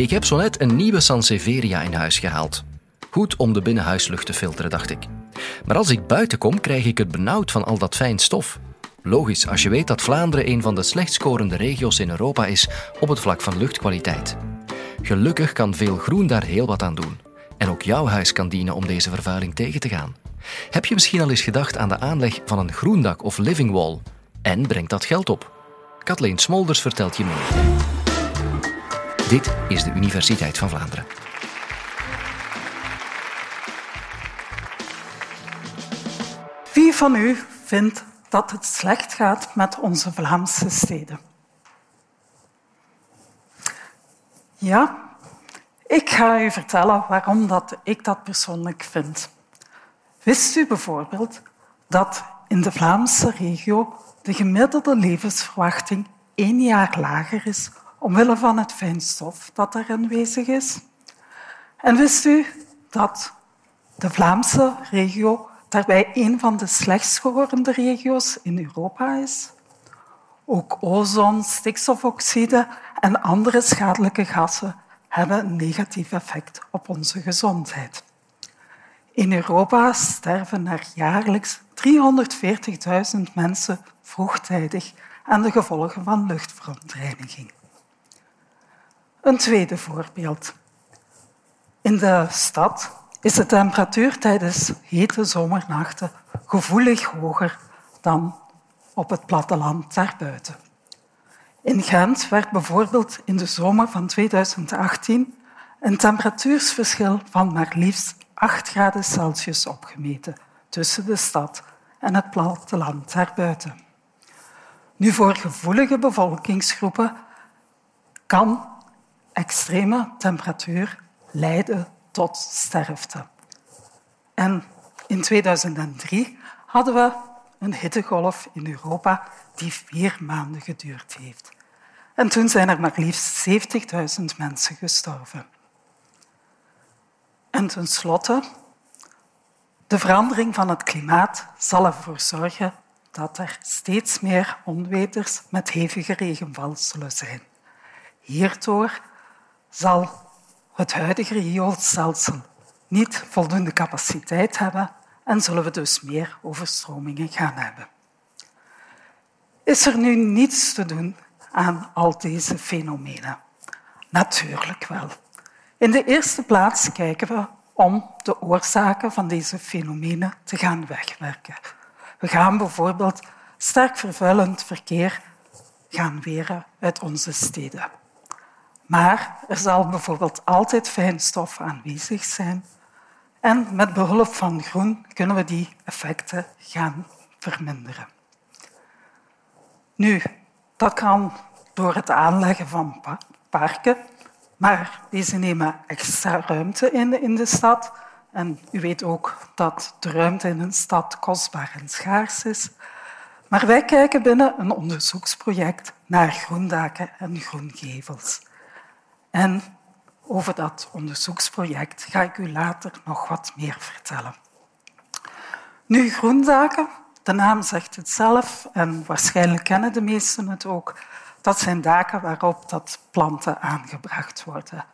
Ik heb zo net een nieuwe Sansevieria in huis gehaald. Goed om de binnenhuislucht te filteren, dacht ik. Maar als ik buiten kom, krijg ik het benauwd van al dat fijn stof. Logisch, als je weet dat Vlaanderen een van de slecht scorende regio's in Europa is op het vlak van luchtkwaliteit. Gelukkig kan veel groen daar heel wat aan doen. En ook jouw huis kan dienen om deze vervuiling tegen te gaan. Heb je misschien al eens gedacht aan de aanleg van een groendak of living wall? En brengt dat geld op? Kathleen Smolders vertelt je meer. Dit is de Universiteit van Vlaanderen. Wie van u vindt dat het slecht gaat met onze Vlaamse steden? Ja, ik ga u vertellen waarom dat ik dat persoonlijk vind. Wist u bijvoorbeeld dat in de Vlaamse regio de gemiddelde levensverwachting één jaar lager is omwille van het fijnstof dat er aanwezig is? En wist u dat de Vlaamse regio daarbij een van de slechtst schorende regio's in Europa is? Ook ozon, stikstofoxide en andere schadelijke gassen hebben een negatief effect op onze gezondheid. In Europa sterven er jaarlijks 340.000 mensen vroegtijdig aan de gevolgen van luchtverontreiniging. Een tweede voorbeeld. In de stad is de temperatuur tijdens hete zomernachten gevoelig hoger dan op het platteland daarbuiten. In Gent werd bijvoorbeeld in de zomer van 2018 een temperatuursverschil van maar liefst 8 graden Celsius opgemeten tussen de stad en het platteland daarbuiten. Nu, voor gevoelige bevolkingsgroepen kan extreme temperatuur leiden tot sterfte. En in 2003 hadden we een hittegolf in Europa die vier maanden geduurd heeft. En toen zijn er maar liefst 70.000 mensen gestorven. En tenslotte, de verandering van het klimaat zal ervoor zorgen dat er steeds meer onweters met hevige regenval zullen zijn. Hierdoor zal het huidige rioolstelsel niet voldoende capaciteit hebben en zullen we dus meer overstromingen gaan hebben. Is er nu niets te doen aan al deze fenomenen? Natuurlijk wel. In de eerste plaats kijken we om de oorzaken van deze fenomenen te gaan wegwerken. We gaan bijvoorbeeld sterk vervuilend verkeer gaan weren uit onze steden. Maar er zal bijvoorbeeld altijd fijnstof aanwezig zijn. En met behulp van groen kunnen we die effecten gaan verminderen. Nu, dat kan door het aanleggen van parken, maar deze nemen extra ruimte in in de stad. En u weet ook dat de ruimte in een stad kostbaar en schaars is. Maar wij kijken binnen een onderzoeksproject naar groendaken en groengevels. En over dat onderzoeksproject ga ik u later nog wat meer vertellen. Nu, groendaken, de naam zegt het zelf en waarschijnlijk kennen de meesten het ook. Dat zijn daken waarop dat planten aangebracht worden.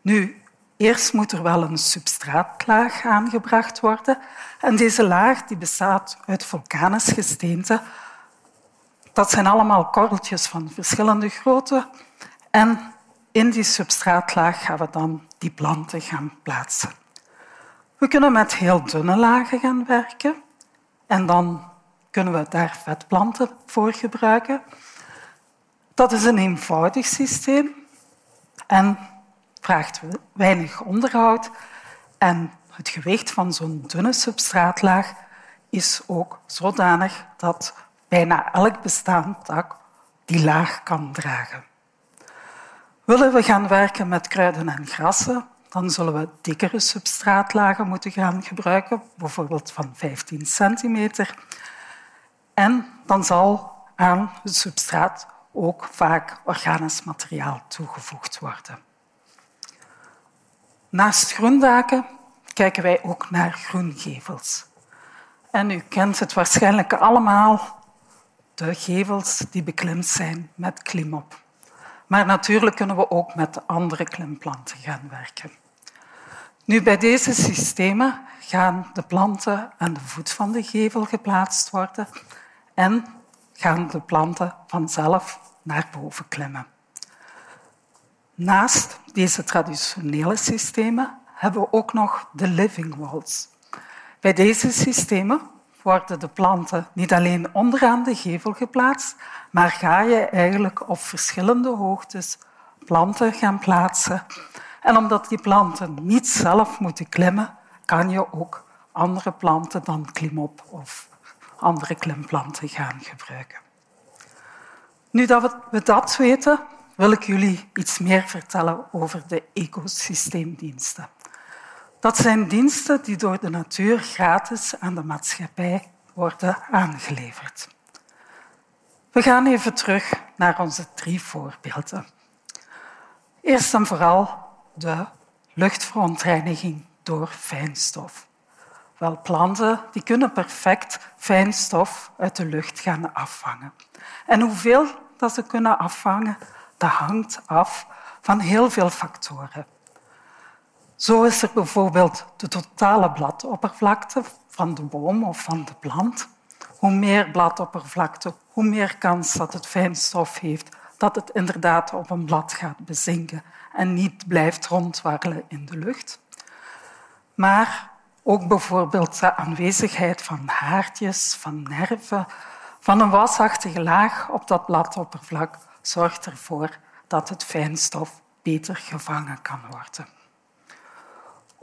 Nu, eerst moet er wel een substraatlaag aangebracht worden. En deze laag die bestaat uit vulkanisch gesteente. Dat zijn allemaal korreltjes van verschillende grootte. En in die substraatlaag gaan we dan die planten gaan plaatsen. We kunnen met heel dunne lagen gaan werken en dan kunnen we daar vetplanten voor gebruiken. Dat is een eenvoudig systeem en vraagt weinig onderhoud. En het gewicht van zo'n dunne substraatlaag is ook zodanig dat bijna elk bestaand tak die laag kan dragen. Willen we gaan werken met kruiden en grassen, dan zullen we dikkere substraatlagen moeten gaan gebruiken, bijvoorbeeld van 15 centimeter. En dan zal aan het substraat ook vaak organisch materiaal toegevoegd worden. Naast groendaken kijken wij ook naar groengevels. En u kent het waarschijnlijk allemaal, de gevels die beklimd zijn met klimop. Maar natuurlijk kunnen we ook met andere klimplanten gaan werken. Nu, bij deze systemen gaan de planten aan de voet van de gevel geplaatst worden en gaan de planten vanzelf naar boven klimmen. Naast deze traditionele systemen hebben we ook nog de living walls. Bij deze systemen worden de planten niet alleen onderaan de gevel geplaatst, maar ga je eigenlijk op verschillende hoogtes planten gaan plaatsen. En omdat die planten niet zelf moeten klimmen, kan je ook andere planten dan klimop of andere klimplanten gaan gebruiken. Nu dat we dat weten, wil ik jullie iets meer vertellen over de ecosysteemdiensten. Dat zijn diensten die door de natuur gratis aan de maatschappij worden aangeleverd. We gaan even terug naar onze drie voorbeelden. Eerst en vooral de luchtverontreiniging door fijnstof. Wel, planten die kunnen perfect fijnstof uit de lucht gaan afvangen. En hoeveel dat ze kunnen afvangen, dat hangt af van heel veel factoren. Zo is er bijvoorbeeld de totale bladoppervlakte van de boom of van de plant. Hoe meer bladoppervlakte, hoe meer kans dat het fijnstof heeft dat het inderdaad op een blad gaat bezinken en niet blijft rondwarrelen in de lucht. Maar ook bijvoorbeeld de aanwezigheid van haartjes, van nerven, van een wasachtige laag op dat bladoppervlak zorgt ervoor dat het fijnstof beter gevangen kan worden.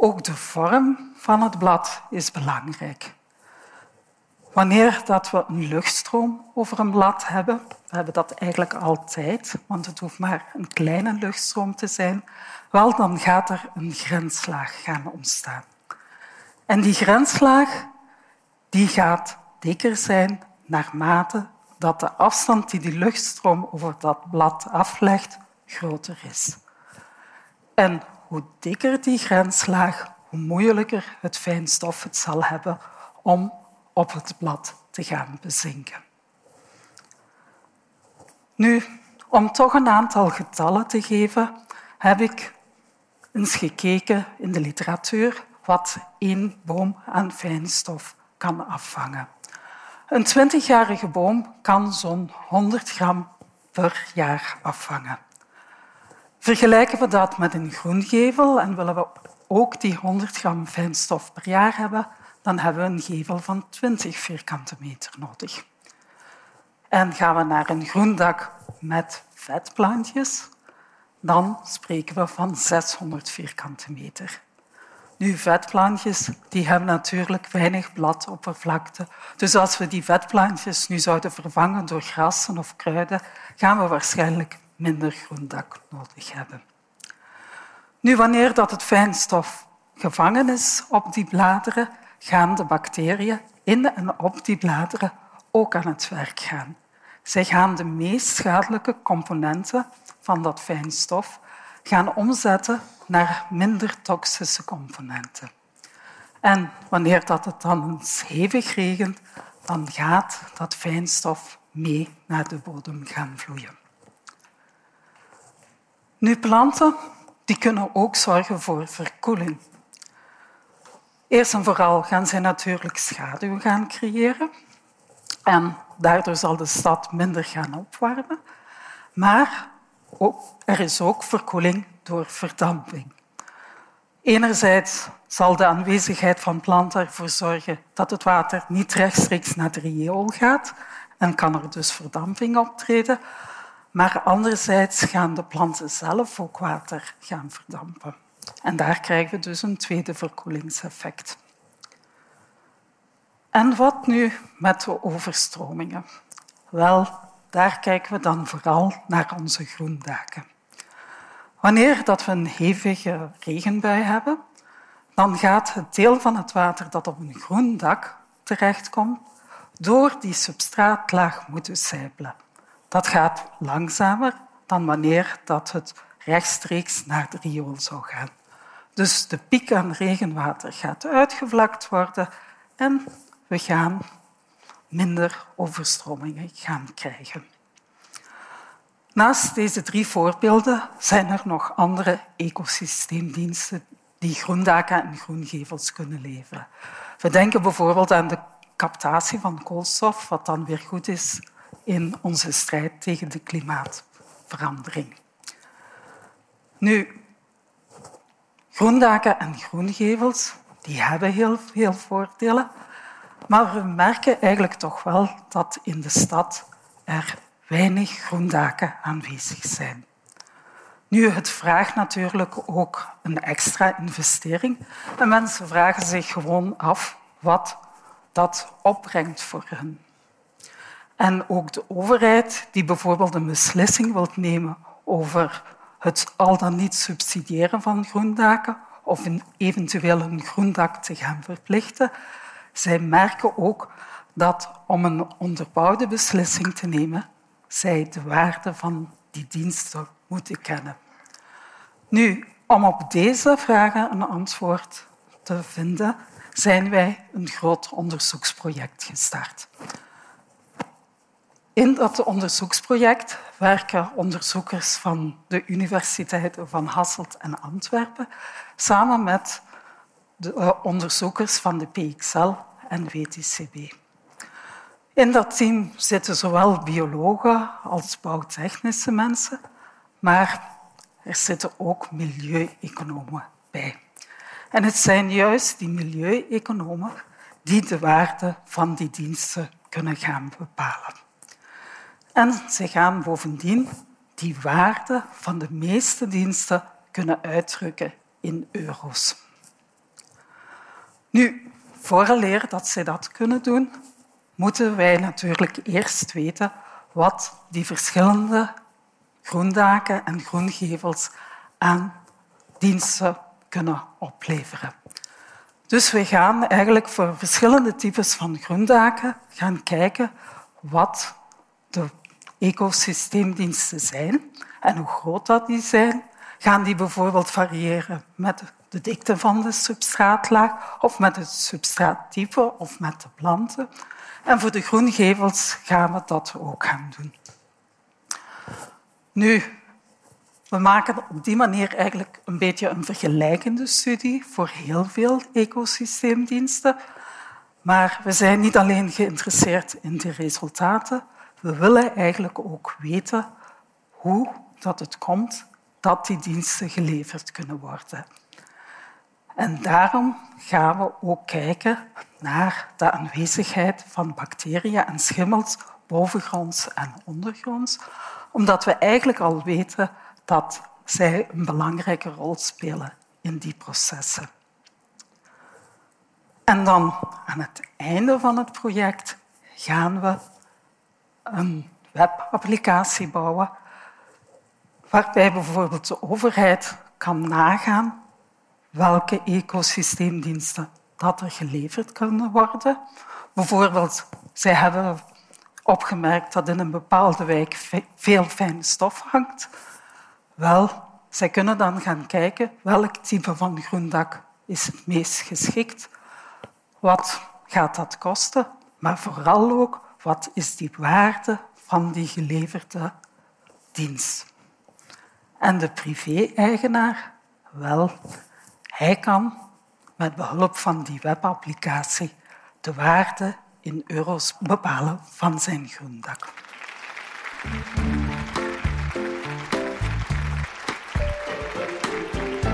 Ook de vorm van het blad is belangrijk. Wanneer dat we een luchtstroom over een blad hebben, we hebben dat eigenlijk altijd, want het hoeft maar een kleine luchtstroom te zijn, wel, dan gaat er een grenslaag gaan ontstaan. En die grenslaag die gaat dikker zijn naarmate dat de afstand die die luchtstroom over dat blad aflegt groter is. En hoe dikker die grenslaag, hoe moeilijker het fijnstof het zal hebben om op het blad te gaan bezinken. Nu, om toch een aantal getallen te geven, heb ik eens gekeken in de literatuur wat één boom aan fijnstof kan afvangen. Een 20-jarige boom kan zo'n 100 gram per jaar afvangen. Vergelijken we dat met een groengevel en willen we ook die 100 gram fijnstof per jaar hebben, dan hebben we een gevel van 20 vierkante meter nodig. En gaan we naar een groendak met vetplantjes, dan spreken we van 600 vierkante meter. Nu, vetplantjes die hebben natuurlijk weinig bladoppervlakte. Dus als we die vetplantjes nu zouden vervangen door grassen of kruiden, gaan we waarschijnlijk minder groendak nodig hebben. Nu, wanneer dat het fijnstof gevangen is op die bladeren, gaan de bacteriën in en op die bladeren ook aan het werk gaan. Zij gaan de meest schadelijke componenten van dat fijnstof gaan omzetten naar minder toxische componenten. En wanneer dat het dan eens hevig regent, dan gaat dat fijnstof mee naar de bodem gaan vloeien. Nu, planten die kunnen ook zorgen voor verkoeling. Eerst en vooral gaan zij natuurlijk schaduw gaan creëren. En daardoor zal de stad minder gaan opwarmen. Maar er is ook verkoeling door verdamping. Enerzijds zal de aanwezigheid van planten ervoor zorgen dat het water niet rechtstreeks naar de riool gaat en kan er dus verdamping optreden. Maar anderzijds gaan de planten zelf ook water gaan verdampen. En daar krijgen we dus een tweede verkoelingseffect. En wat nu met de overstromingen? Wel, daar kijken we dan vooral naar onze groendaken. Wanneer dat we een hevige regenbui hebben, dan gaat het deel van het water dat op een groen dak terechtkomt, door die substraatlaag moeten sijpelen. Dat gaat langzamer dan wanneer dat het rechtstreeks naar de riool zou gaan. Dus de piek aan regenwater gaat uitgevlakt worden en we gaan minder overstromingen gaan krijgen. Naast deze drie voorbeelden zijn er nog andere ecosysteemdiensten die groendaken en groengevels kunnen leveren. We denken bijvoorbeeld aan de captatie van koolstof, wat dan weer goed is in onze strijd tegen de klimaatverandering. Nu, groendaken en groengevels die hebben heel veel voordelen, maar we merken eigenlijk toch wel dat in de stad er weinig groendaken aanwezig zijn. Nu, het vraagt natuurlijk ook een extra investering. En mensen vragen zich gewoon af wat dat opbrengt voor hen. En ook de overheid, die bijvoorbeeld een beslissing wil nemen over het al dan niet subsidiëren van groendaken of eventueel een groendak te gaan verplichten, zij merken ook dat om een onderbouwde beslissing te nemen, zij de waarde van die diensten moeten kennen. Nu, om op deze vragen een antwoord te vinden, zijn wij een groot onderzoeksproject gestart. In dat onderzoeksproject werken onderzoekers van de universiteiten van Hasselt en Antwerpen samen met de eh, onderzoekers van de PXL en WTCB. In dat team zitten zowel biologen als bouwtechnische mensen, maar er zitten ook milieueconomen bij. En het zijn juist die milieueconomen die de waarde van die diensten kunnen gaan bepalen. En ze gaan bovendien die waarde van de meeste diensten kunnen uitdrukken in euro's. Nu, vooraleer dat ze dat kunnen doen, moeten wij natuurlijk eerst weten wat die verschillende groendaken en groengevels aan diensten kunnen opleveren. Dus we gaan eigenlijk voor verschillende types van groendaken gaan kijken wat de ecosysteemdiensten zijn en hoe groot dat die zijn. Gaan die bijvoorbeeld variëren met de dikte van de substraatlaag of met het substraattype of met de planten. En voor de groengevels gaan we dat ook gaan doen. Nu, we maken op die manier eigenlijk een beetje een vergelijkende studie voor heel veel ecosysteemdiensten. Maar we zijn niet alleen geïnteresseerd in de resultaten, we willen eigenlijk ook weten hoe dat het komt dat die diensten geleverd kunnen worden. En daarom gaan we ook kijken naar de aanwezigheid van bacteriën en schimmels bovengronds en ondergronds, omdat we eigenlijk al weten dat zij een belangrijke rol spelen in die processen. En dan aan het einde van het project gaan we een webapplicatie bouwen waarbij bijvoorbeeld de overheid kan nagaan welke ecosysteemdiensten dat er geleverd kunnen worden. Bijvoorbeeld, zij hebben opgemerkt dat in een bepaalde wijk veel fijne stof hangt. Wel, zij kunnen dan gaan kijken welk type van groendak is het meest geschikt. Wat gaat dat kosten? Maar vooral ook, wat is die waarde van die geleverde dienst? En de privé-eigenaar, wel, hij kan met behulp van die webapplicatie de waarde in euro's bepalen van zijn groendak.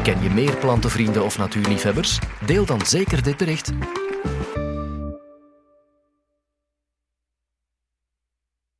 Ken je meer plantenvrienden of natuurliefhebbers? Deel dan zeker dit bericht.